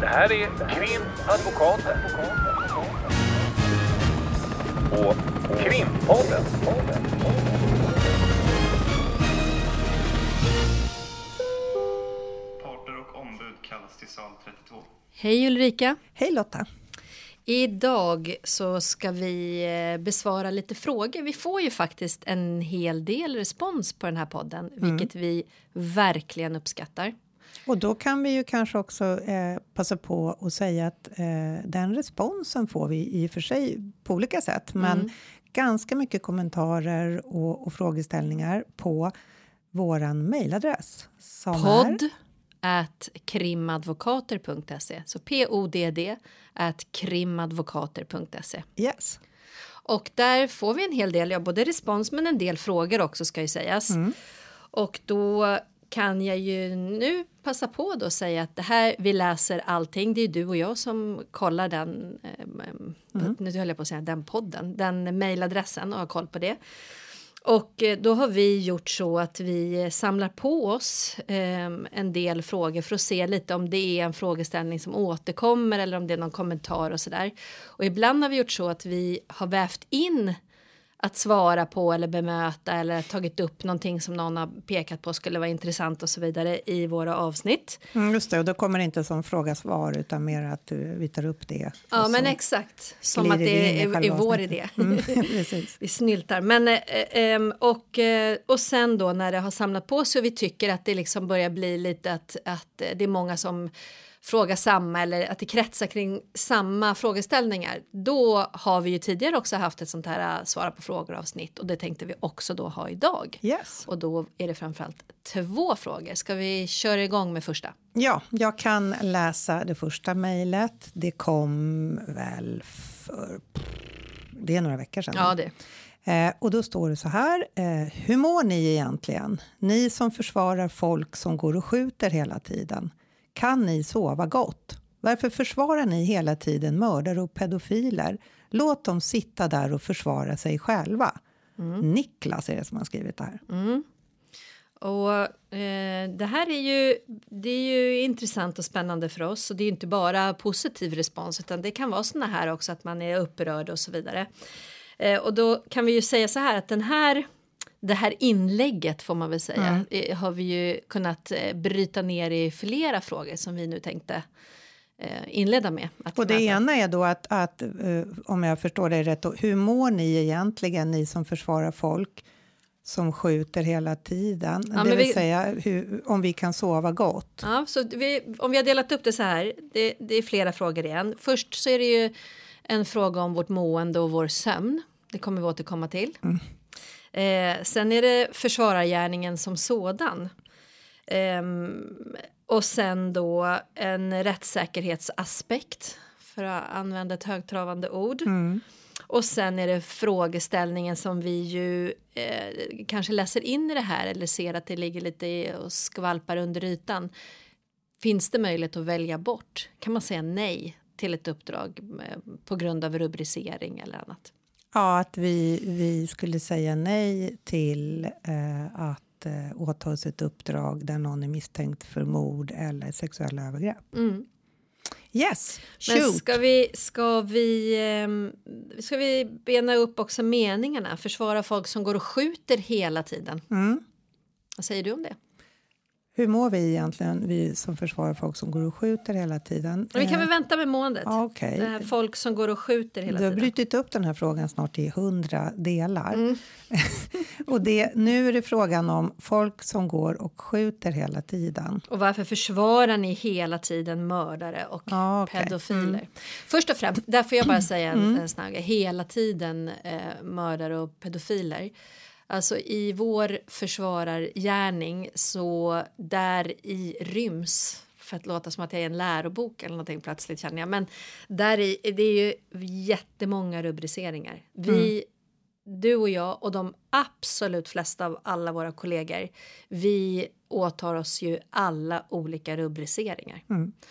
Det här är Krimadvokaten. Och Krimpodden. Parter och ombud kallas till sal 32. Hej Ulrika! Hej Lotta! Idag så ska vi eh, besvara lite frågor. Vi får ju faktiskt en hel del respons på den här podden, vilket vi verkligen uppskattar. Och då kan vi ju kanske också eh, passa på att säga att eh, den responsen får vi i och för sig på olika sätt, men ganska mycket kommentarer och, och frågeställningar på våran mejladress. som är- Podd at krimadvokater.se. Så P-O-D-D at krimadvokater.se. Yes. Och där får vi en hel del, ja, både respons men en del frågor också ska ju sägas. Och då kan jag ju nu passa på då att säga att det här, vi läser allting. Det är du och jag som kollar den, eh, nu höll jag på att säga den podden, den mejladressen och har koll på det. Och eh, då har vi gjort så att vi samlar på oss eh, en del frågor för att se lite om det är en frågeställning som återkommer eller om det är någon kommentar och sådär. Och ibland har vi gjort så att vi har vävt in att svara på eller bemöta eller tagit upp någonting som någon har pekat på skulle vara intressant och så vidare i våra avsnitt. Mm, just det, och då kommer det inte som fråga-svar utan mer att eh, vi tar upp det. Ja, men exakt. Som att det är, är vår idé. Mm. Vi snyltar. Men, eh, ehm, och, eh, och sen då när det har samlat på sig och vi tycker att det liksom börjar bli lite att, att eh, det är många som frågar samma eller att det kretsar kring samma frågeställningar. Då har vi ju tidigare också haft ett sånt här eh, svara på frågor avsnitt och det tänkte vi också då ha idag. Yes. Och då är det framförallt två frågor. Ska vi köra igång med första? Ja, jag kan läsa det första mejlet. Det kom väl för... Det är några veckor sedan. Ja, det. Eh, och då står det så här. Eh, hur mår ni egentligen? Ni som försvarar folk som går och skjuter hela tiden. Kan ni sova gott? Varför försvarar ni hela tiden mördare och pedofiler? Låt dem sitta där och försvara sig själva. Niklas är det som har skrivit det här. Och eh, det här är ju, det är ju intressant och spännande för oss och det är inte bara positiv respons utan det kan vara såna här också att man är upprörd och så vidare. Eh, och då kan vi ju säga så här att den här det här inlägget får man väl säga eh, har vi ju kunnat eh, bryta ner i flera frågor som vi nu tänkte eh, inleda med. Och det möta. ena är då att, att om jag förstår dig rätt, då, hur mår ni egentligen, ni som försvarar folk som skjuter hela tiden? Ja, det vill vi- säga hur, om vi kan sova gott. Ja, så vi, om vi har delat upp det så här, det, det är flera frågor igen. Först så är det ju en fråga om vårt mående och vår sömn. Det kommer vi återkomma till. Eh, sen är det försvarargärningen som sådan. Ehm, och sen då en rättssäkerhetsaspekt, för att använda ett högtravande ord. Och sen är det frågeställningen som vi ju eh, kanske läser in i det här eller ser att det ligger lite och skvalpar under ytan. Finns det möjlighet att välja bort? Kan man säga nej till ett uppdrag eh, på grund av rubricering eller annat? Ja, att vi, vi skulle säga nej till eh, att eh, åta oss ett uppdrag där någon är misstänkt för mord eller sexuella övergrepp. Mm. Yes, Men shoot! ska vi, ska, vi, ehm, ska vi bena upp också meningarna? Försvara folk som går och skjuter hela tiden. Mm. Vad säger du om det? Hur mår vi egentligen, vi som försvarar folk som går och skjuter hela tiden? Vi kan Eh, väl vänta med måendet. Det här folk som går och skjuter hela Du har tiden. brutit upp den här frågan snart i hundra delar. Mm. och det, nu är det frågan om folk som går och skjuter hela tiden. Och varför försvarar ni hela tiden mördare och Ja, okej. pedofiler? Först och främst, där får jag bara säga en, en snabb grej. Hela tiden eh, mördare och pedofiler. Alltså i vår försvarargärning så där i ryms för att låta som att jag är en lärobok eller någonting plötsligt känner jag. Men där i, det är ju jättemånga rubriceringar. Vi, du och jag och de absolut flesta av alla våra kollegor, vi åtar oss ju alla olika rubriceringar.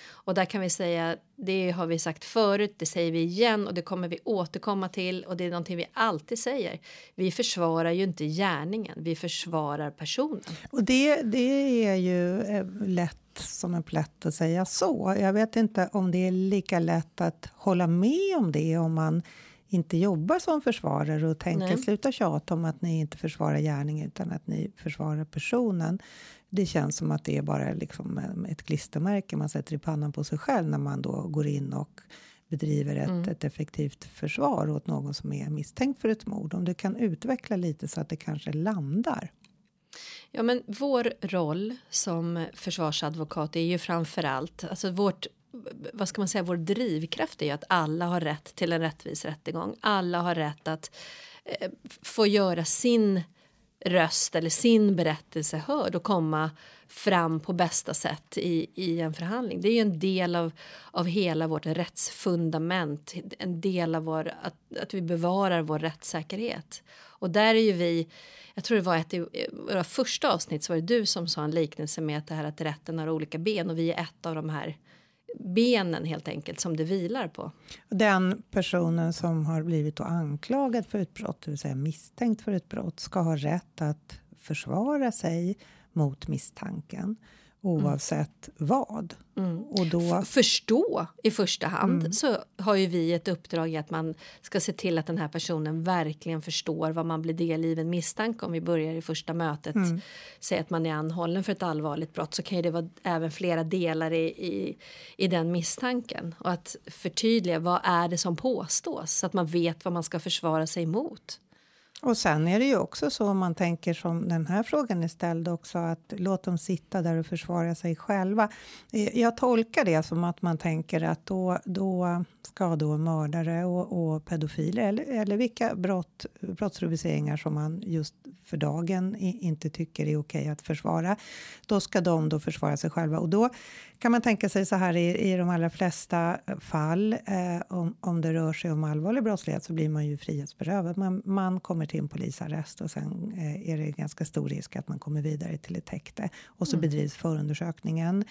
Och där kan vi säga, det har vi sagt förut, det säger vi igen och det kommer vi återkomma till och det är någonting vi alltid säger. Vi försvarar ju inte gärningen, vi försvarar personen. Och det, det är ju eh, lätt som en plätt att säga så. Jag vet inte om det är lika lätt att hålla med om det om man inte jobbar som försvarare och tänker Nej. sluta tjata om att ni inte försvarar gärningen utan att ni försvarar personen. Det känns som att det är bara liksom ett klistermärke man sätter i pannan på sig själv när man då går in och bedriver ett, ett effektivt försvar åt någon som är misstänkt för ett mord. Om du kan utveckla lite så att det kanske landar. Ja, men vår roll som försvarsadvokat är ju framför allt, alltså vårt vad ska man säga, vår drivkraft är ju att alla har rätt till en rättvis rättegång. Alla har rätt att eh, få göra sin röst eller sin berättelse hörd och komma fram på bästa sätt i, i en förhandling. Det är ju en del av, av hela vårt rättsfundament, en del av vår, att, att vi bevarar vår rättssäkerhet. Och där är ju vi, jag tror det var ett i våra första avsnitt så var det du som sa en liknelse med att det här att rätten har olika ben och vi är ett av de här benen helt enkelt som det vilar på. Den personen som har blivit anklagad för ett brott, det vill säga misstänkt för ett brott, ska ha rätt att försvara sig mot misstanken oavsett vad. Och då, förstå i första hand så har ju vi ett uppdrag i att man ska se till att den här personen verkligen förstår vad man blir delgiven misstanke om vi börjar i första mötet. Säg att man är anhållen för ett allvarligt brott så kan ju det vara även flera delar i, i, i den misstanken och att förtydliga vad är det som påstås så att man vet vad man ska försvara sig mot och sen är det ju också så om man tänker som den här frågan är ställd också att låt dem sitta där och försvara sig själva. Eh, jag tolkar det som att man tänker att då, då ska då mördare och, och pedofiler eller, eller vilka brott, brottsrubriceringar som man just för dagen inte tycker är okej att försvara. Då ska de då försvara sig själva och då kan man tänka sig så här i, i de allra flesta fall eh, om, om det rör sig om allvarlig brottslighet så blir man ju frihetsberövad. Man, man kommer till en polisarrest och sen eh, är det ganska stor risk att man kommer vidare till ett häkte och så bedrivs förundersökningen.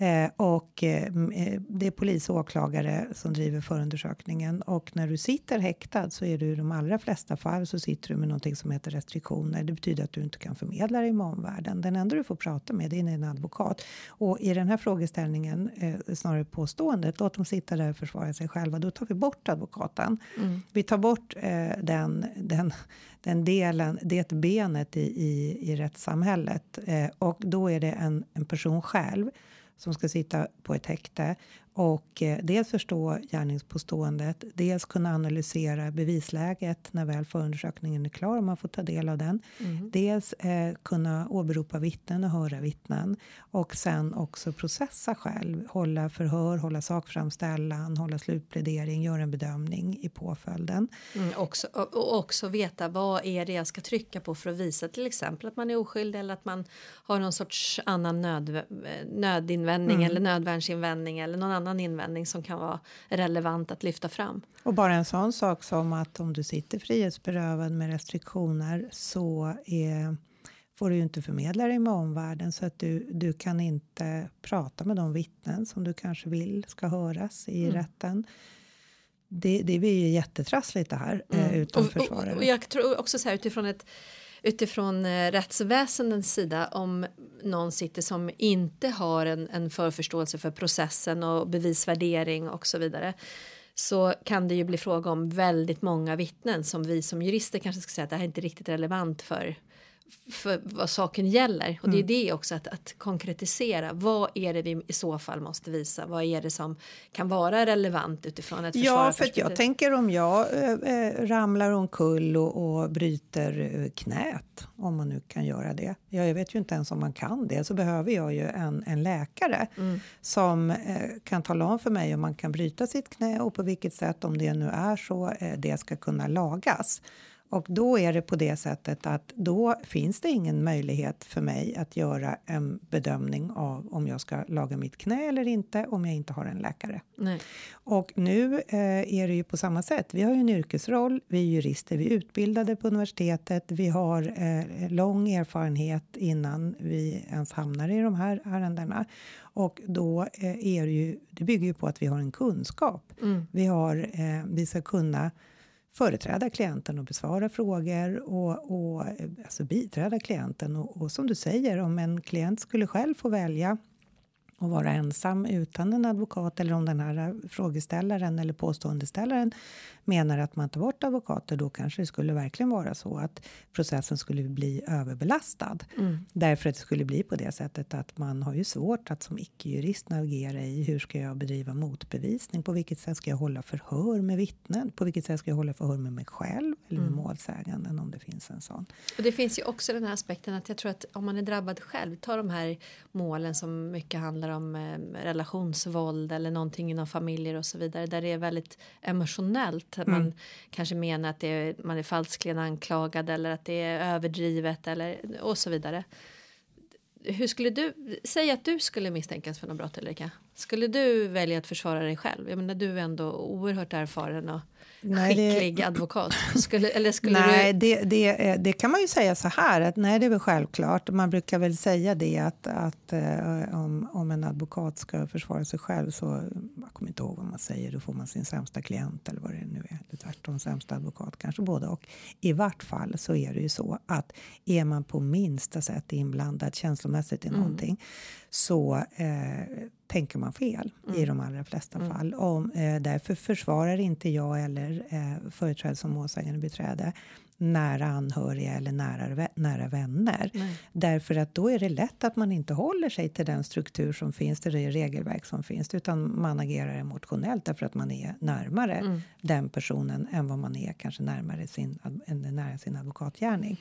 Eh, och eh, eh, det är polis och åklagare som driver förundersökningen. Och när du sitter häktad så är du i de allra flesta fall så sitter du med någonting som heter restriktioner. Det betyder att du inte kan förmedla dig med omvärlden. Den enda du får prata med är en advokat. Och i den här frågeställningen, eh, snarare påståendet, låt dem sitta där och försvara sig själva. Då tar vi bort advokaten. Vi tar bort den, den, den delen, det benet i, i, i rättssamhället. Och då är det en, en person själv som ska sitta på ett häkte och eh, dels förstå gärningspåståendet, dels kunna analysera bevisläget när väl förundersökningen är klar och man får ta del av den. Dels eh, kunna åberopa vittnen och höra vittnen och sen också processa själv, hålla förhör, hålla sakframställan, hålla slutplädering, göra en bedömning i påföljden. Mm, också, och, också veta vad är det jag ska trycka på för att visa till exempel att man är oskyldig eller att man har någon sorts annan nöd, nödinvändning eller nödvärnsinvändning eller någon annan invändning som kan vara relevant att lyfta fram. Och bara en sån sak som att om du sitter frihetsberövad med restriktioner så är, får du ju inte förmedla dig med omvärlden så att du, du kan inte prata med de vittnen som du kanske vill ska höras i rätten. Det, det blir ju jättetrassligt det här eh, utan Och, och, och jag tror också så här utifrån ett utifrån rättsväsendens rättsväsendets sida om någon sitter som inte har en, en förförståelse för processen och bevisvärdering och så vidare så kan det ju bli fråga om väldigt många vittnen som vi som jurister kanske ska säga att det här är inte riktigt relevant för för vad saken gäller. Och det är det också att, att konkretisera. Vad är det vi i så fall måste visa? Vad är det som kan vara relevant utifrån ett Ja, för jag tänker om jag eh, eh, ramlar omkull och, och bryter eh, knät, om man nu kan göra det. Ja, jag vet ju inte ens om man kan det, så behöver jag ju en, en läkare som eh, kan tala om för mig om man kan bryta sitt knä och på vilket sätt, om det nu är så, eh, det ska kunna lagas. Och då är det på det sättet att då finns det ingen möjlighet för mig att göra en bedömning av om jag ska laga mitt knä eller inte om jag inte har en läkare. Nej. Och nu eh, är det ju på samma sätt. Vi har ju en yrkesroll, vi är jurister, vi är utbildade på universitetet, vi har eh, lång erfarenhet innan vi ens hamnar i de här ärendena. Och då eh, är det ju, det bygger ju på att vi har en kunskap. Mm. Vi, har, eh, vi ska kunna företräda klienten och besvara frågor och, och eh, alltså biträda klienten. Och, och som du säger, om en klient skulle själv få välja och vara ensam utan en advokat eller om den här frågeställaren eller påståendeställaren menar att man tar bort advokater då kanske det skulle verkligen vara så att processen skulle bli överbelastad. Mm. Därför att det skulle bli på det sättet att man har ju svårt att som icke-jurist navigera i hur ska jag bedriva motbevisning? På vilket sätt ska jag hålla förhör med vittnen? På vilket sätt ska jag hålla förhör med mig själv eller med Mm. målsäganden om det finns en sån? Och det finns ju också den här aspekten att jag tror att om man är drabbad själv, ta de här målen som mycket handlar om eh, relationsvåld eller någonting inom familjer och så vidare där det är väldigt emotionellt. Att Man kanske menar att är, man är falskligen anklagad eller att det är överdrivet eller och så vidare. Hur skulle du, säg att du skulle misstänkas för något brott Ulrika. Skulle du välja att försvara dig själv? Jag menar du är ändå oerhört erfaren och Nej, det- skicklig advokat. Skulle, eller skulle Nej, du? det, det, det kan man ju säga så här att nej, det är väl självklart. Man brukar väl säga det att, att eh, om, om en advokat ska försvara sig själv så, jag kommer inte ihåg vad man säger, då får man sin sämsta klient eller vad det nu är. Eller tvärtom, sämsta advokat, kanske både och. I vart fall så är det ju så att är man på minsta sätt inblandad känslomässigt i någonting så eh, tänker man fel i de allra flesta fall. Om, eh, därför försvarar inte jag eller eh, företräder som målsägande beträde nära anhöriga eller nära, nära vänner. Nej. Därför att då är det lätt att man inte håller sig till den struktur som finns, till det regelverk som finns, utan man agerar emotionellt därför att man är närmare Mm. den personen än vad man är kanske närmare sin, nära sin advokatgärning.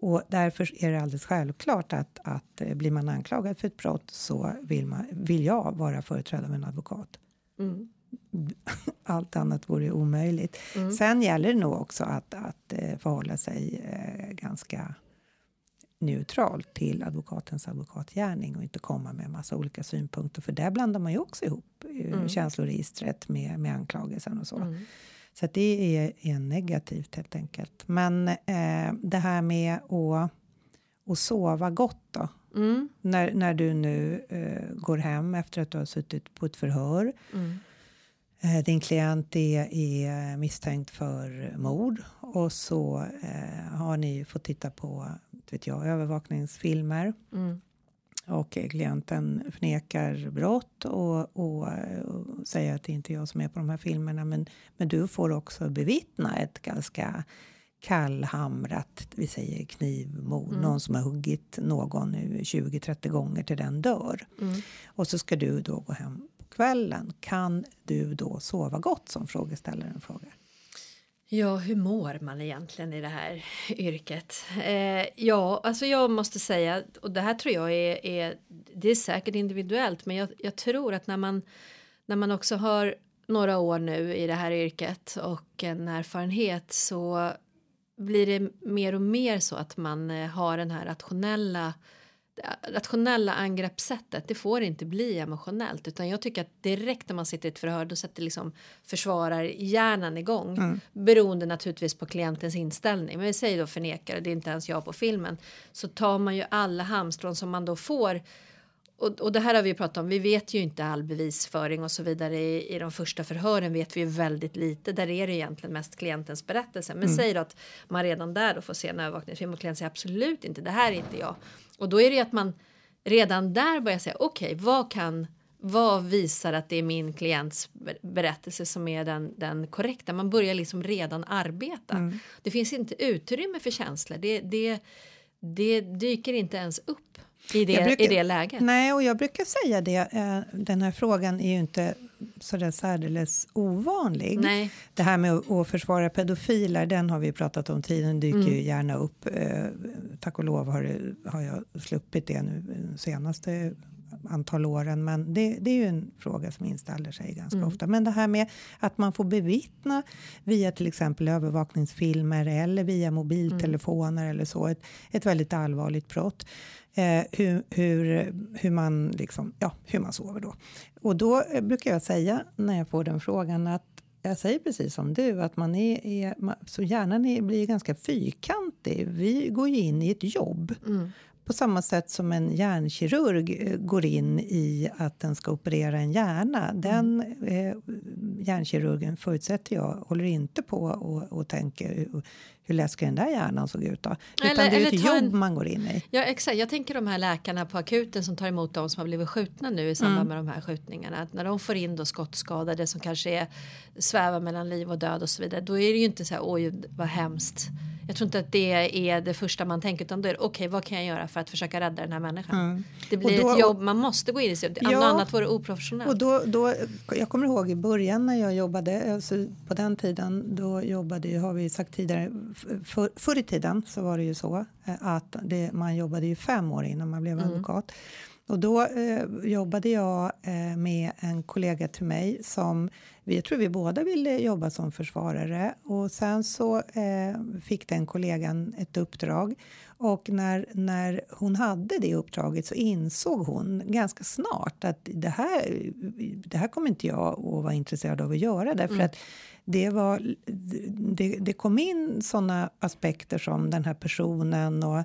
Och därför är det alldeles självklart att, att eh, blir man anklagad för ett brott så vill, man, vill jag vara företrädare av en advokat. Mm. Allt annat vore omöjligt. Mm. Sen gäller det nog också att, att eh, förhålla sig eh, ganska neutralt till advokatens advokatgärning och inte komma med massa olika synpunkter för där blandar man ju också ihop Mm. känsloregistret med, med anklagelsen och så. Mm. Så det är, är negativt helt enkelt. Men eh, det här med att, att sova gott då? Mm. När, när du nu eh, går hem efter att du har suttit på ett förhör. Mm. Eh, din klient är, är misstänkt för mord och så eh, har ni fått titta på vet jag, övervakningsfilmer. Mm. Och klienten förnekar brott och, och säger att det inte är jag som är på de här filmerna. Men, men du får också bevittna ett ganska kallhamrat, vi säger knivmord. Mm. Någon som har huggit någon nu 20-30 gånger till den dör. Mm. Och så ska du då gå hem på kvällen. Kan du då sova gott som frågeställaren frågar? Ja, hur mår man egentligen i det här yrket? Eh, ja, alltså jag måste säga, och det här tror jag är, är det är säkert individuellt, men jag, jag tror att när man, när man också har några år nu i det här yrket och en erfarenhet så blir det mer och mer så att man eh, har den här rationella rationella angreppssättet. Det får inte bli emotionellt utan jag tycker att direkt när man sitter i ett förhör då sätter liksom försvarar hjärnan igång. Mm. beroende naturligtvis på klientens inställning. Men vi säger då förnekare det är inte ens jag på filmen. Så tar man ju alla halmstrån som man då får och, och det här har vi pratat om, vi vet ju inte all bevisföring och så vidare i, i de första förhören vet vi ju väldigt lite, där är det egentligen mest klientens berättelse. Men säg då att man redan där då får se en övervakningsfilm och klienten säger absolut inte, det här är inte jag. Och då är det ju att man redan där börjar säga okej, vad kan vad visar att det är min klients ber- berättelse som är den, den korrekta? Man börjar liksom redan arbeta. Det finns inte utrymme för känslor. Det, det, det dyker inte ens upp i det, brukar- i det läget. Nej, och jag brukar säga det. eh, Den här frågan är ju inte så där särdeles ovanlig. Nej. Det här med att- försvara pedofiler, den har vi pratat om tidigare. Den dyker Mm. ju gärna upp. Eh, Tack och lov har, har jag sluppit det nu de senaste antal åren. Men det, det är ju en fråga som inställer sig ganska Mm. ofta. Men det här med att man får bevittna via till exempel övervakningsfilmer eller via mobiltelefoner eller så, ett, ett väldigt allvarligt brott. Eh, hur, hur, hur, man liksom, ja, hur man sover då. Och då eh, brukar jag säga när jag får den frågan att jag säger precis som du, att man är, är så hjärnan är, blir ganska fyrkantig. Vi går ju in i ett jobb. Mm. På samma sätt som en hjärnkirurg eh, går in i att den ska operera en hjärna. Den eh, hjärnkirurgen förutsätter jag håller inte på och, och tänker hur, hur läskig den där hjärnan såg ut. Då. Utan Eller- det är ett jobb en- man går in i. Ja exakt, jag tänker de här läkarna på akuten som tar emot de som har blivit skjutna nu i samband Mm. med de här skjutningarna. Att när de får in då skottskadade som kanske är svävar mellan liv och död och så vidare. Då är det ju inte så här oj vad hemskt. Jag tror inte att det är det första man tänker utan då är det okej vad kan jag göra för att försöka rädda den här människan. Det blir Mm. Då- ett jobb man måste gå in i. Något Ja. annat vore oprofessionellt. Och då, då, jag kommer ihåg i början när jag jobbade, alltså på den tiden, då jobbade ju, har vi sagt tidigare, för, förr i tiden så var det ju så eh, att det, man jobbade ju fem år innan man blev advokat. Och då eh, jobbade jag eh, med en kollega till mig som, vi- tror vi båda ville jobba som försvarare. Och sen så eh, fick den kollegan ett uppdrag. Och när, när hon hade det uppdraget så insåg hon ganska snart att det här, det här kommer inte jag att vara intresserad av att göra. Därför att det, var, det, det kom in såna aspekter som den här personen och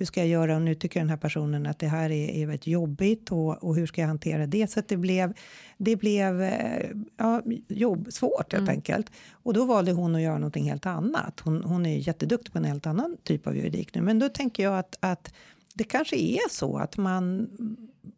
hur ska jag göra och nu tycker den här personen att det här är, är väldigt jobbigt och, och hur ska jag hantera det? Så att det blev, det blev eh, ja, jobb, svårt helt enkelt. Och då valde hon att göra någonting helt annat. Hon, hon är jätteduktig på en helt annan typ av juridik nu. Men då tänker jag att, att det kanske är så att man,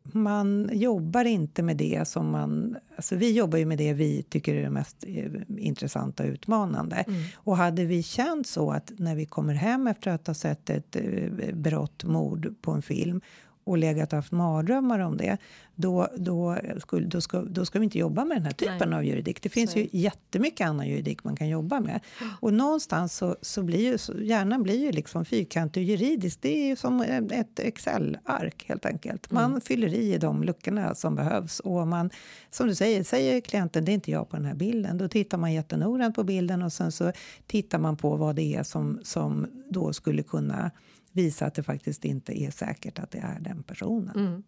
man jobbar inte med det som man... Alltså vi jobbar ju med det vi tycker är det mest eh, intressanta och utmanande. Och hade vi känt så att när vi kommer hem efter att ha sett ett eh, brott, mord på en film och legat och haft mardrömmar om det, då, då, skulle, då, ska, då ska vi inte jobba med den här typen Nej. av juridik. Det finns Så ju jättemycket annan juridik man kan jobba med. Och någonstans så, så blir ju så, hjärnan blir ju liksom fyrkantig och juridisk. Det är ju som ett Excel-ark helt enkelt. Man Mm. fyller i de luckorna som behövs och man, som du säger, säger klienten det är inte jag på den här bilden. Då tittar man jättenoggrant på bilden och sen så tittar man på vad det är som, som då skulle kunna visa att det faktiskt inte är säkert att det är den personen. Mm.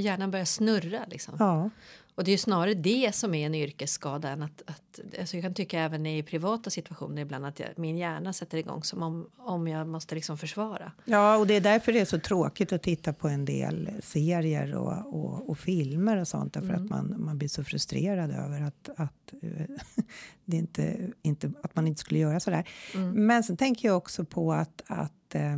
Hjärnan börjar snurra liksom. Ja. Och det är ju snarare det som är en yrkesskada än att, att alltså jag kan tycka även i privata situationer ibland att jag, min hjärna sätter igång som om, om jag måste liksom försvara. Ja, och det är därför det är så tråkigt att titta på en del serier och, och, och filmer och sånt. Därför att man, man blir så frustrerad över att, att, eh, det inte, inte, att man inte skulle göra så där. Men sen tänker jag också på att, att eh,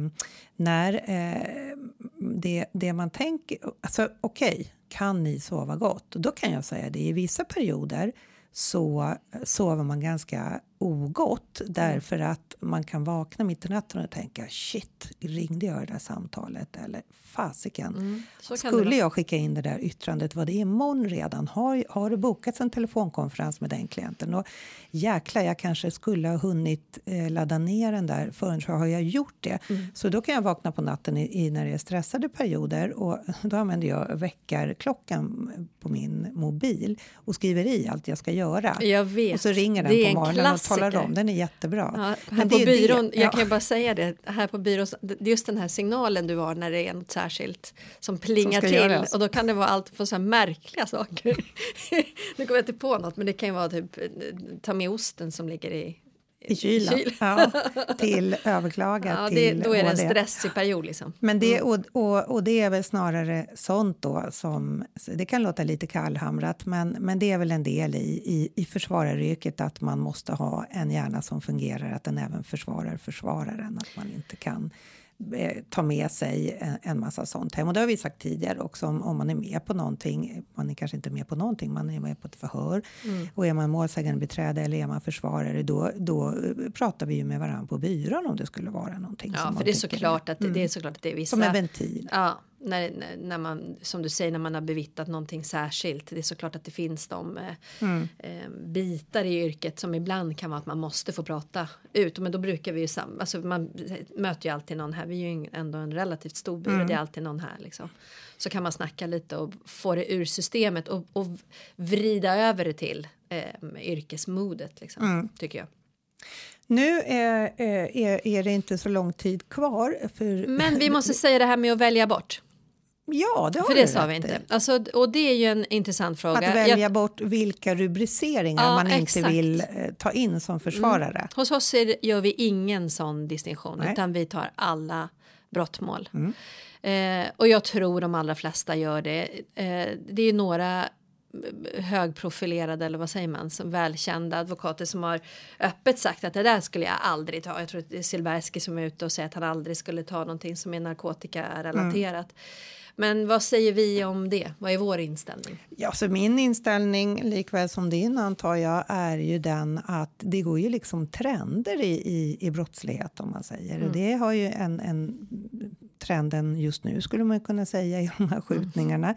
när eh, det, det man tänker... Alltså okej, kan ni sova gott? Och då kan jag säga det, i vissa perioder så sover man ganska ogott därför att man kan vakna mitt i natten och tänka shit, ringde jag det där samtalet? Eller fasiken, det skulle jag skicka in det där yttrandet? Var det imorgon redan? Har, har det bokats en telefonkonferens med den klienten? Och jäklar, jag kanske skulle ha hunnit eh, ladda ner den där förrän så har jag gjort det. Mm. Så då kan jag vakna på natten i, i när det är stressade perioder och då använder jag väckarklockan på min mobil och skriver i allt jag ska göra. Jag vet. Och så ringer den på en morgonen klassiker. om. Den är jättebra. Ja, här på är det- byrån, jag ja. kan ju bara säga det, här på byrån, just den här signalen du har när det är något särskilt som plingar ska till och då kan det vara allt för så här märkliga saker. nu kommer jag inte på något men det kan ju vara typ eh, ta med osten som ligger i I kylen. kyl. Ja, till överklaga Ja, det, till då är det en stressig period liksom. Men det, och, och, och det är väl snarare sånt då som... Det kan låta lite kallhamrat, men, men det är väl en del i, i, i försvararyrket att man måste ha en hjärna som fungerar, att den även försvarar försvararen, att man inte kan ta med sig en, massa sånt hem. Och det har vi sagt tidigare också, om, om man är med på någonting, man är kanske inte med på någonting, man är med på ett förhör och är man målsägande beträde eller är man försvarare, då, då eh, pratar vi ju med varandra på byrån om det skulle vara någonting Ja, för det är tycker såklart att det, det är såklart att det är vissa... som en ventil. Ja, när, när- man, som du säger, när man har bevittnat någonting särskilt. Det är såklart att det finns de eh, Mm. eh, bitar i yrket som ibland kan vara att man måste få prata ut. Men då brukar vi ju sam, alltså man möter ju alltid någon här. Vi är ju ändå en relativt stor byrå. Mm. Det är alltid någon här liksom. Så kan man snacka lite och få det ur systemet och, och vrida över det till eh, yrkesmodet liksom, Mm. tycker jag. Nu är, är, är- är det inte så lång tid kvar. För, Men vi måste säga det här med att välja bort. Ja, det har För det sa vi i. inte. Alltså, och det är ju en intressant fråga. Att välja Jag- bort vilka rubriceringar Ja, man inte exakt. Mm. vill eh, ta in som försvarare. Hos oss är, gör vi ingen sån distinktion Nej. utan vi tar alla brottmål. Eh, och jag tror de allra flesta gör det. Eh, det är ju några högprofilerade eller vad säger man, som välkända advokater som har öppet sagt att det där skulle jag aldrig ta. Jag tror att det är Silbersky som är ute och säger att han aldrig skulle ta någonting som är narkotikarelaterat. Men vad säger vi om det? Vad är vår inställning? Ja, så min inställning, likväl som din antar jag, är ju den att det går ju liksom trender i, i, i brottslighet om man säger. Mm. Och det har ju en, en trenden just nu skulle man kunna säga i de här skjutningarna.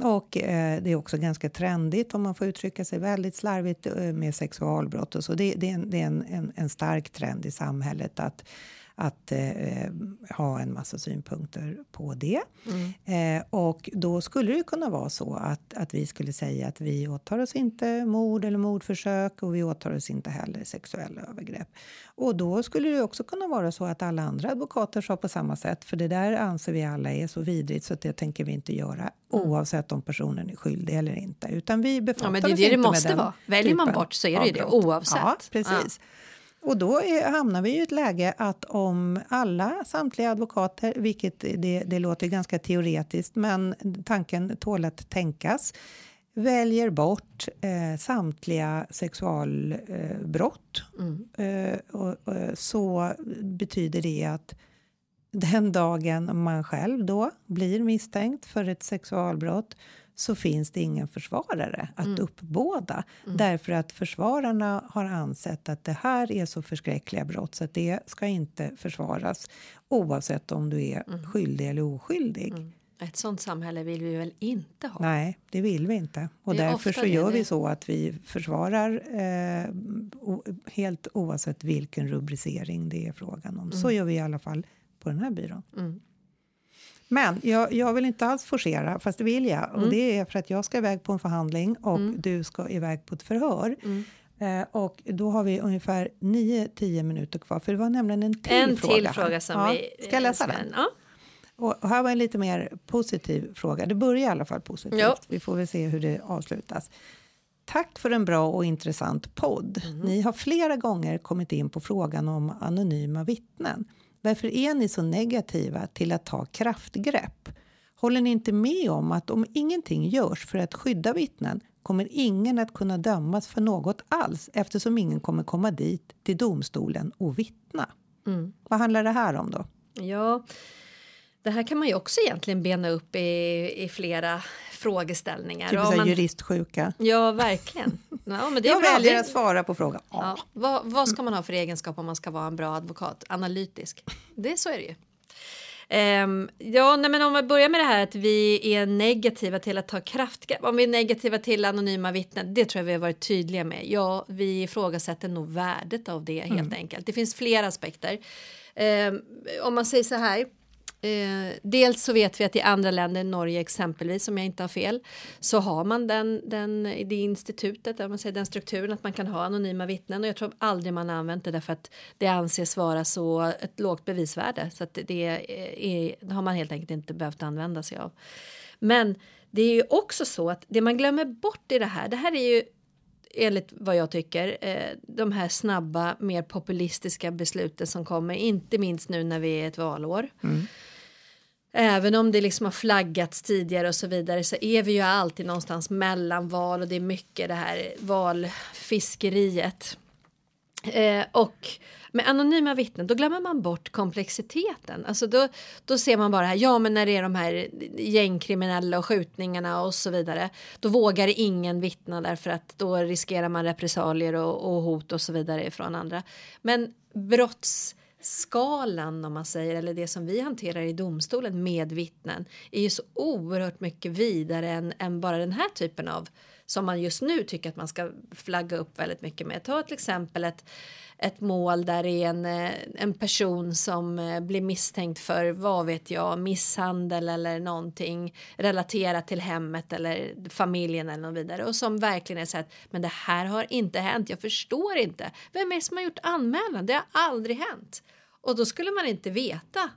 Och eh, det är också ganska trendigt om man får uttrycka sig väldigt slarvigt eh, med sexualbrott och så. Det, det är, en, det är en, en, en stark trend i samhället att att eh, ha en massa synpunkter på det. Eh, och då skulle det kunna vara så att, att vi skulle säga att vi åtar oss inte mord eller mordförsök och vi åtar oss inte heller sexuella övergrepp. Och då skulle det också kunna vara så att alla andra advokater sa på samma sätt för det där anser vi alla är så vidrigt så att det tänker vi inte göra oavsett om personen är skyldig eller inte. Utan vi befattar Ja, men det är det det måste vara. Väljer man bort så är det ju det, oavsett. Ja, precis. Och då är, hamnar vi i ett läge att om alla, samtliga advokater, vilket det, det låter ganska teoretiskt, men tanken tål att tänkas, väljer bort eh, samtliga sexualbrott eh, eh, och, och, så betyder det att den dagen man själv då blir misstänkt för ett sexualbrott så finns det ingen försvarare att uppbåda. Därför att försvararna har ansett att det här är så förskräckliga brott så att det ska inte försvaras oavsett om du är skyldig eller oskyldig. Ett sånt samhälle vill vi väl inte ha? Nej, det vill vi inte. Och därför så gör det- vi så att vi försvarar eh, helt oavsett vilken rubricering det är frågan om. Så gör vi i alla fall på den här byrån. Mm. Men jag, jag vill inte alls forcera, fast det vill jag. Mm. Och det är för att jag ska iväg på en förhandling och du ska iväg på ett förhör. Mm. Eh, och då har vi ungefär 9-10 minuter kvar, för det var nämligen en till En fråga. till fråga som ja, vi... Ska jag läsa ska- den? Ja. Och här var en lite mer positiv fråga. Det börjar i alla fall positivt. Ja. Vi får väl se hur det avslutas. Tack för en bra och intressant podd. Ni har flera gånger kommit in på frågan om anonyma vittnen. Varför är ni så negativa till att ta kraftgrepp? Håller ni inte med om att om ingenting görs för att skydda vittnen kommer ingen att kunna dömas för något alls eftersom ingen kommer komma dit till domstolen och vittna? Vad handlar det här om då? Ja, här kan man ju också egentligen bena upp i, i flera frågeställningar. Typ man, juristsjuka. ja, verkligen. Ja, men det är Jag bra. väljer Det- att svara på frågan. Ja, vad, vad ska man ha för egenskap om man ska vara en bra advokat? Analytisk. Det så är det ju. Ehm, ja, nej, men om vi börjar med det här att vi är negativa till att ta kraftgrepp. Om vi är negativa till anonyma vittnen, det tror jag vi har varit tydliga med. Ja, vi ifrågasätter nog värdet av det helt enkelt. Det finns flera aspekter. Ehm, om man säger så här. Eh, dels så vet vi att i andra länder, Norge exempelvis, om jag inte har fel, så har man den, den, det institutet, man säger den strukturen att man kan ha anonyma vittnen och jag tror aldrig man har använt det därför att det anses vara så ett lågt bevisvärde så att det, är, det har man helt enkelt inte behövt använda sig av. Men det är ju också så att det man glömmer bort i det här, det här är ju enligt vad jag tycker, eh, de här snabba, mer populistiska besluten som kommer, inte minst nu när vi är ett valår. Mm. Även om det liksom har flaggats tidigare och så vidare så är vi ju alltid någonstans mellan val och det är mycket det här valfiskeriet. Eh, och med anonyma vittnen då glömmer man bort komplexiteten. Alltså då, då ser man bara här, ja men när det är de här gängkriminella och skjutningarna och så vidare. Då vågar ingen vittna därför att då riskerar man repressalier och, och hot och så vidare från andra. Men brotts skalan om man säger eller det som vi hanterar i domstolen med vittnen är ju så oerhört mycket vidare än, än bara den här typen av som man just nu tycker att man ska flagga upp väldigt mycket med. Ta till exempel ett, ett mål där det är en, eh, en person som eh, blir misstänkt för, vad vet jag, misshandel eller någonting relaterat till hemmet eller familjen eller något vidare och som verkligen är så att men det här har inte hänt, jag förstår inte. Vem är det som har gjort anmälan? Det har aldrig hänt. Och då skulle man inte veta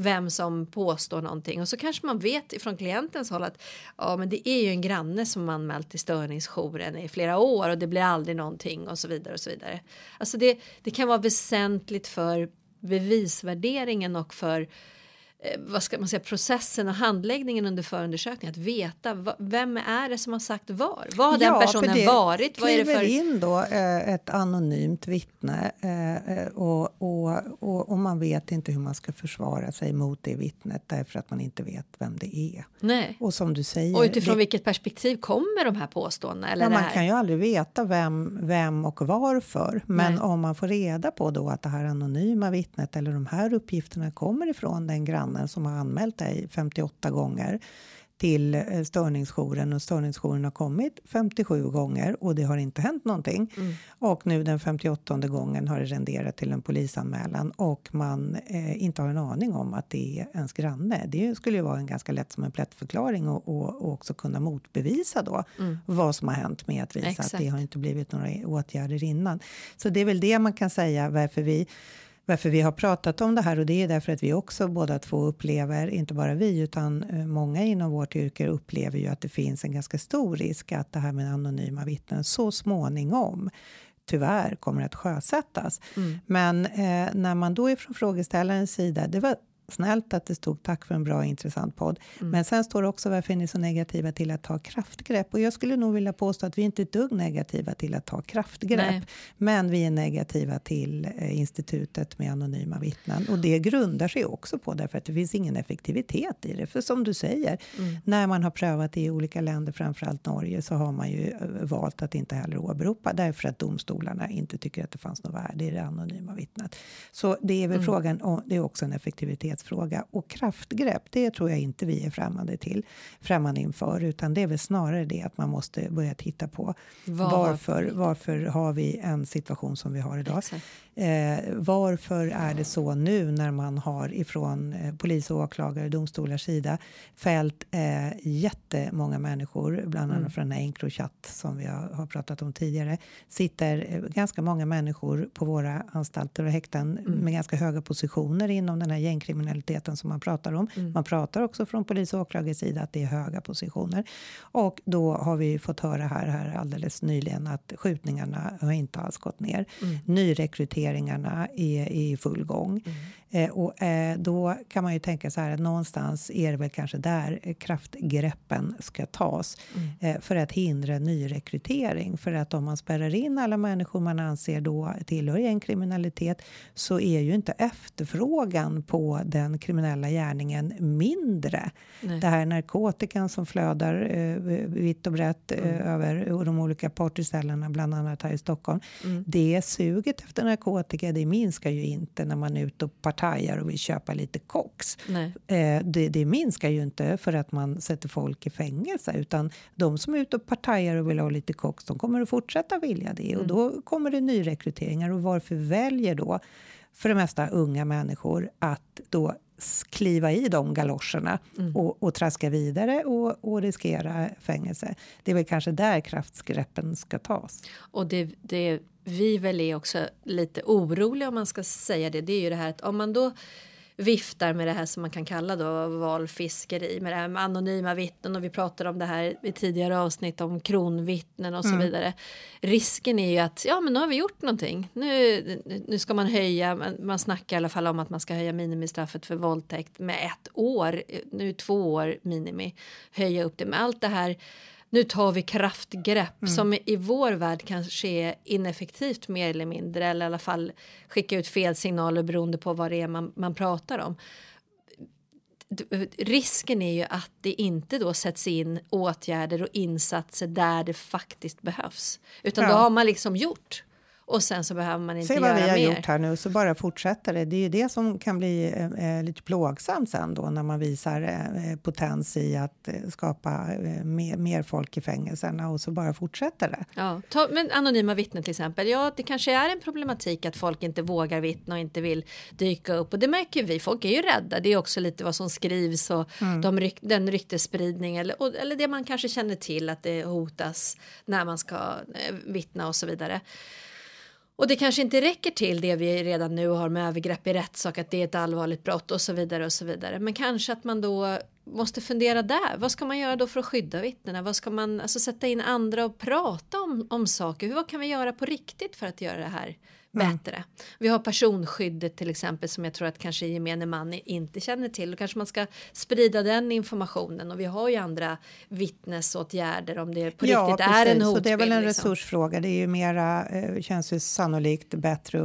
vem som påstår någonting och så kanske man vet ifrån klientens håll att ja, men det är ju en granne som anmält till störningsjouren i flera år och det blir aldrig någonting och så vidare och så vidare. Alltså det, det kan vara väsentligt för bevisvärderingen och för vad ska man säga, processen och handläggningen under förundersökningen. Att veta vem är det som har sagt var? Vad har ja, den personen varit? Vad är det för... in då eh, ett anonymt vittne eh, och, och, och, och, man vet inte hur man ska försvara sig mot det vittnet därför att man inte vet vem det är. Nej. Och som du säger. Och utifrån det... vilket perspektiv kommer de här påståendena? Eller ja, man kan ju aldrig veta vem, vem och varför. Men Nej. om man får reda på då att det här anonyma vittnet eller de här uppgifterna kommer ifrån den grann grannen som har anmält dig 58 gånger till eh, störningsjouren och störningsjouren har kommit 57 gånger och det har inte hänt någonting. Mm. Och nu den 58 gången har det renderat till en polisanmälan och man eh, inte har en aning om att det är ens granne. Det skulle ju vara en ganska lätt som en plättförklaring och, och, och också kunna motbevisa då mm. vad som har hänt med att visa Exakt. att det har inte blivit några åtgärder innan. Så det är väl det man kan säga varför vi varför vi har pratat om det här och det är därför att vi också båda två upplever, inte bara vi utan eh, många inom vårt yrke upplever ju att det finns en ganska stor risk att det här med anonyma vittnen så småningom tyvärr kommer att sjösättas. Mm. Men eh, när man då är från frågeställarens sida, det var snällt att det stod tack för en bra intressant podd. Mm. Men sen står det också varför är ni så negativa till att ta kraftgrepp? Och jag skulle nog vilja påstå att vi inte är ett dugg negativa till att ta kraftgrepp. Nej. Men vi är negativa till eh, institutet med anonyma vittnen. Och det grundar sig också på därför att det finns ingen effektivitet i det. För som du säger, mm. när man har prövat i olika länder, framförallt Norge, så har man ju eh, valt att inte heller åberopa därför att domstolarna inte tycker att det fanns något värde i det anonyma vittnet. Så det är väl mm. frågan, och det är också en effektivitet jämställdhetsfråga. Och kraftgrepp, det tror jag inte vi är främmande till, främmande inför, utan det är väl snarare det att man måste börja titta på Var? varför, varför har vi en situation som vi har idag? Eh, varför är det så nu när man har ifrån eh, polis och åklagare och domstolars sida fällt eh, jättemånga människor, bland annat mm. från Encrochat som vi har, har, pratat om tidigare, sitter eh, ganska många människor på våra anstalter och häkten mm. med ganska höga positioner inom den här gängkriminaliteten som man pratar om. Mm. Man pratar också från polis och åklagares sida att det är höga positioner. Och då har vi fått höra här, här alldeles nyligen att skjutningarna har inte alls gått ner. Mm. Nyrekrytering investeringarna är i full gång. Mm. Eh, och eh, då kan man ju tänka så här att någonstans är det väl kanske där kraftgreppen ska tas mm. eh, för att hindra nyrekrytering. För att om man spärrar in alla människor man anser då tillhör en kriminalitet så är ju inte efterfrågan på den kriminella gärningen mindre. Nej. Det här narkotikan som flödar eh, vitt och brett eh, mm. över de olika partyställena, bland annat här i Stockholm. Mm. Det suget efter narkotika, det minskar ju inte när man är ute och partajar och vill köpa lite koks. Eh, det, det, minskar ju inte för att man sätter folk i fängelse utan de som är ute och partajar och vill ha lite koks de kommer att fortsätta vilja det mm. och då kommer det nyrekryteringar och varför väljer då för det mesta unga människor att då kliva i de galoscherna mm. och, och traska vidare och, och riskera fängelse. Det är väl kanske där kraftgreppen ska tas. Och det, det vi väl är också lite oroliga om man ska säga det, det är ju det här att om man då viftar med det här som man kan kalla då valfiskeri med det här med anonyma vittnen och vi pratade om det här i tidigare avsnitt om kronvittnen och så mm. vidare. Risken är ju att ja men nu har vi gjort någonting. Nu, nu ska man höja, man, man snackar i alla fall om att man ska höja minimistraffet för våldtäkt med ett år, nu två år minimi, höja upp det med allt det här nu tar vi kraftgrepp mm. som i vår värld kanske är ineffektivt mer eller mindre eller i alla fall skicka ut fel signaler beroende på vad det är man, man pratar om. Risken är ju att det inte då sätts in åtgärder och insatser där det faktiskt behövs. Utan ja. då har man liksom gjort och sen så behöver man inte Se vad göra vi har mer. gjort här nu, så bara fortsätter det. Det är ju det som kan bli eh, lite plågsamt sen då när man visar eh, potens i att eh, skapa eh, mer, mer folk i fängelserna och så bara fortsätter det. Ja, ta, men anonyma vittnen till exempel. Ja, det kanske är en problematik att folk inte vågar vittna och inte vill dyka upp. Och det märker vi, folk är ju rädda. Det är också lite vad som skrivs och de ryk, den ryktesspridning eller, och, eller det man kanske känner till att det hotas när man ska eh, vittna och så vidare. Och det kanske inte räcker till det vi redan nu har med övergrepp i rättssak, att det är ett allvarligt brott och så vidare och så vidare. Men kanske att man då måste fundera där. Vad ska man göra då för att skydda vittnena? Vad ska man alltså sätta in andra och prata om, om saker? Vad kan vi göra på riktigt för att göra det här bättre? Vi har personskyddet till exempel som jag tror att kanske gemene man inte känner till. Då kanske man ska sprida den informationen och vi har ju andra vittnesåtgärder om det på riktigt är en hotbild. Så det är väl en liksom. resursfråga. Det är ju mera, eh, känns ju sannolikt bättre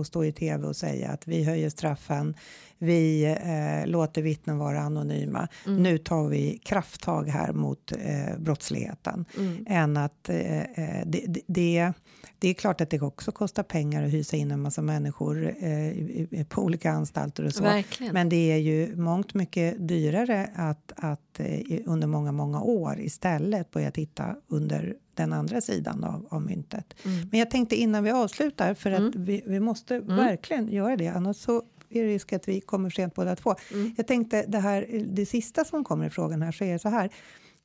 att stå i tv och säga att vi höjer straffen, vi eh, låter vittnen vara anonyma. Mm. Nu tar vi krafttag här mot eh, brottsligheten. Mm. Än att eh, eh, det, det, det, det är klart att det också kostar pengar att hysa in en massa människor eh, på olika anstalter och så. Verkligen. Men det är ju mångt mycket dyrare att, att eh, under många, många år istället börja titta under den andra sidan av, av myntet. Mm. Men jag tänkte innan vi avslutar, för att vi, vi måste verkligen göra det, annars så är det risk att vi kommer sent båda två. Mm. Jag tänkte det här, det sista som kommer i frågan här, så är det så här.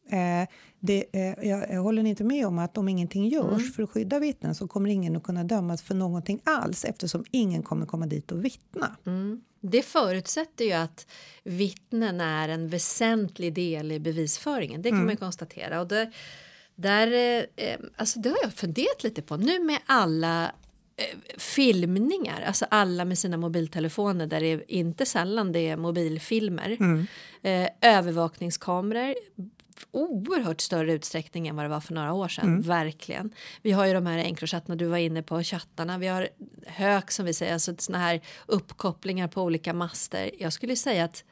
Eh, det, eh, jag, håller inte med om att om ingenting görs Mm. för att skydda vittnen så kommer ingen att kunna dömas för någonting alls eftersom ingen kommer komma dit och vittna. Mm. Det förutsätter ju att vittnen är en väsentlig del i bevisföringen. Det kan man ju konstatera. Och där, där, eh, eh, alltså det har jag funderat lite på. Nu med alla filmningar, alltså alla med sina mobiltelefoner där det inte sällan det är mobilfilmer. Eh, övervakningskameror oerhört större utsträckning än vad det var för några år sedan. Verkligen. Vi har ju de här Encrochattarna du var inne på, chattarna. Vi har hök som vi säger, alltså såna här uppkopplingar på olika master. Jag skulle säga att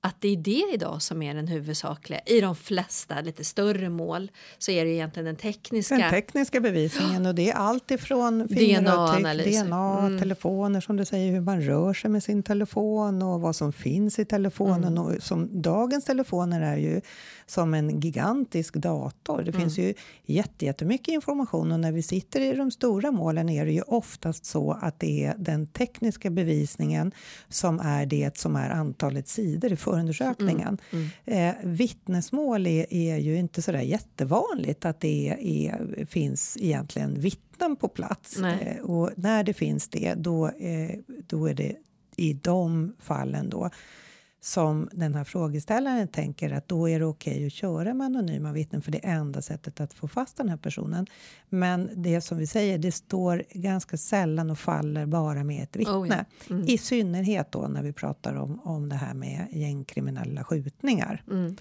att det är det idag som är den huvudsakliga. I de flesta lite större mål så är det egentligen den tekniska. Den tekniska bevisningen och det är allt ifrån DNA-analyser. DNA, Mm. telefoner som du säger, hur man rör sig med sin telefon och vad som finns i telefonen. Mm. Och som dagens telefoner är ju som en gigantisk dator. Det Mm. finns ju jätte- jättemycket information och när vi sitter i de stora målen är det ju oftast så att det är den tekniska bevisningen som är det som är antalet sidor förundersökningen. Mm. Eh, vittnesmål är, är ju inte så där jättevanligt att det är, är, finns egentligen vittnen på plats. Eh, och när det finns det, då, eh, då är det i de fallen då som den här frågeställaren tänker att då är det okej att köra med anonyma vittnen för det är enda sättet att få fast den här personen. Men det som vi säger, det står ganska sällan och faller bara med ett vittne. Oh ja. Mm. I synnerhet då när vi pratar om, om det här med gängkriminella skjutningar. Mm.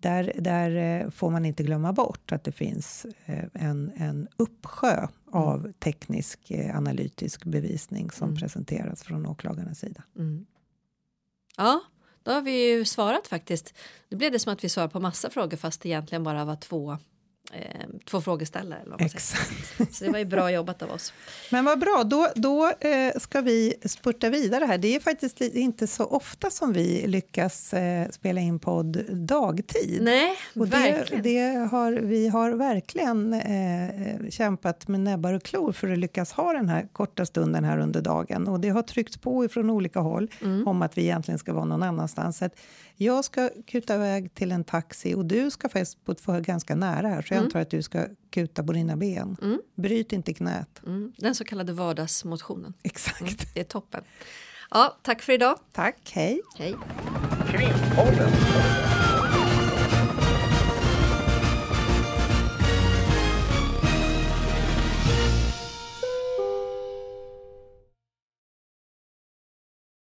Där, där eh, får man inte glömma bort att det finns eh, en, en uppsjö av teknisk eh, analytisk bevisning som Mm. presenteras från åklagarnas sida. Mm. Ja, då har vi ju svarat faktiskt. Nu blev det som att vi svarade på massa frågor fast det egentligen bara var två, eh, två frågeställare. Eller vad man. Exakt. Så det var ju bra jobbat av oss. Men vad bra, då, då eh, ska vi spurta vidare här. Det är faktiskt inte så ofta som vi lyckas eh, spela in podd dagtid. Nej, Och verkligen. det har, vi har verkligen eh, kämpat med näbbar och klor för att lyckas ha den här korta stunden här under dagen. Och det har tryckts på ifrån olika håll Mm. om att vi egentligen ska vara någon annanstans. Så jag ska kuta iväg till en taxi och du ska faktiskt för ganska nära här så jag antar att du ska kuta på dina ben. Mm. Bryt inte knät. Mm, den så kallade vardagsmotionen. Exakt. Mm, det är toppen. Ja, tack för idag. Tack, hej. Hej. Krimpodden.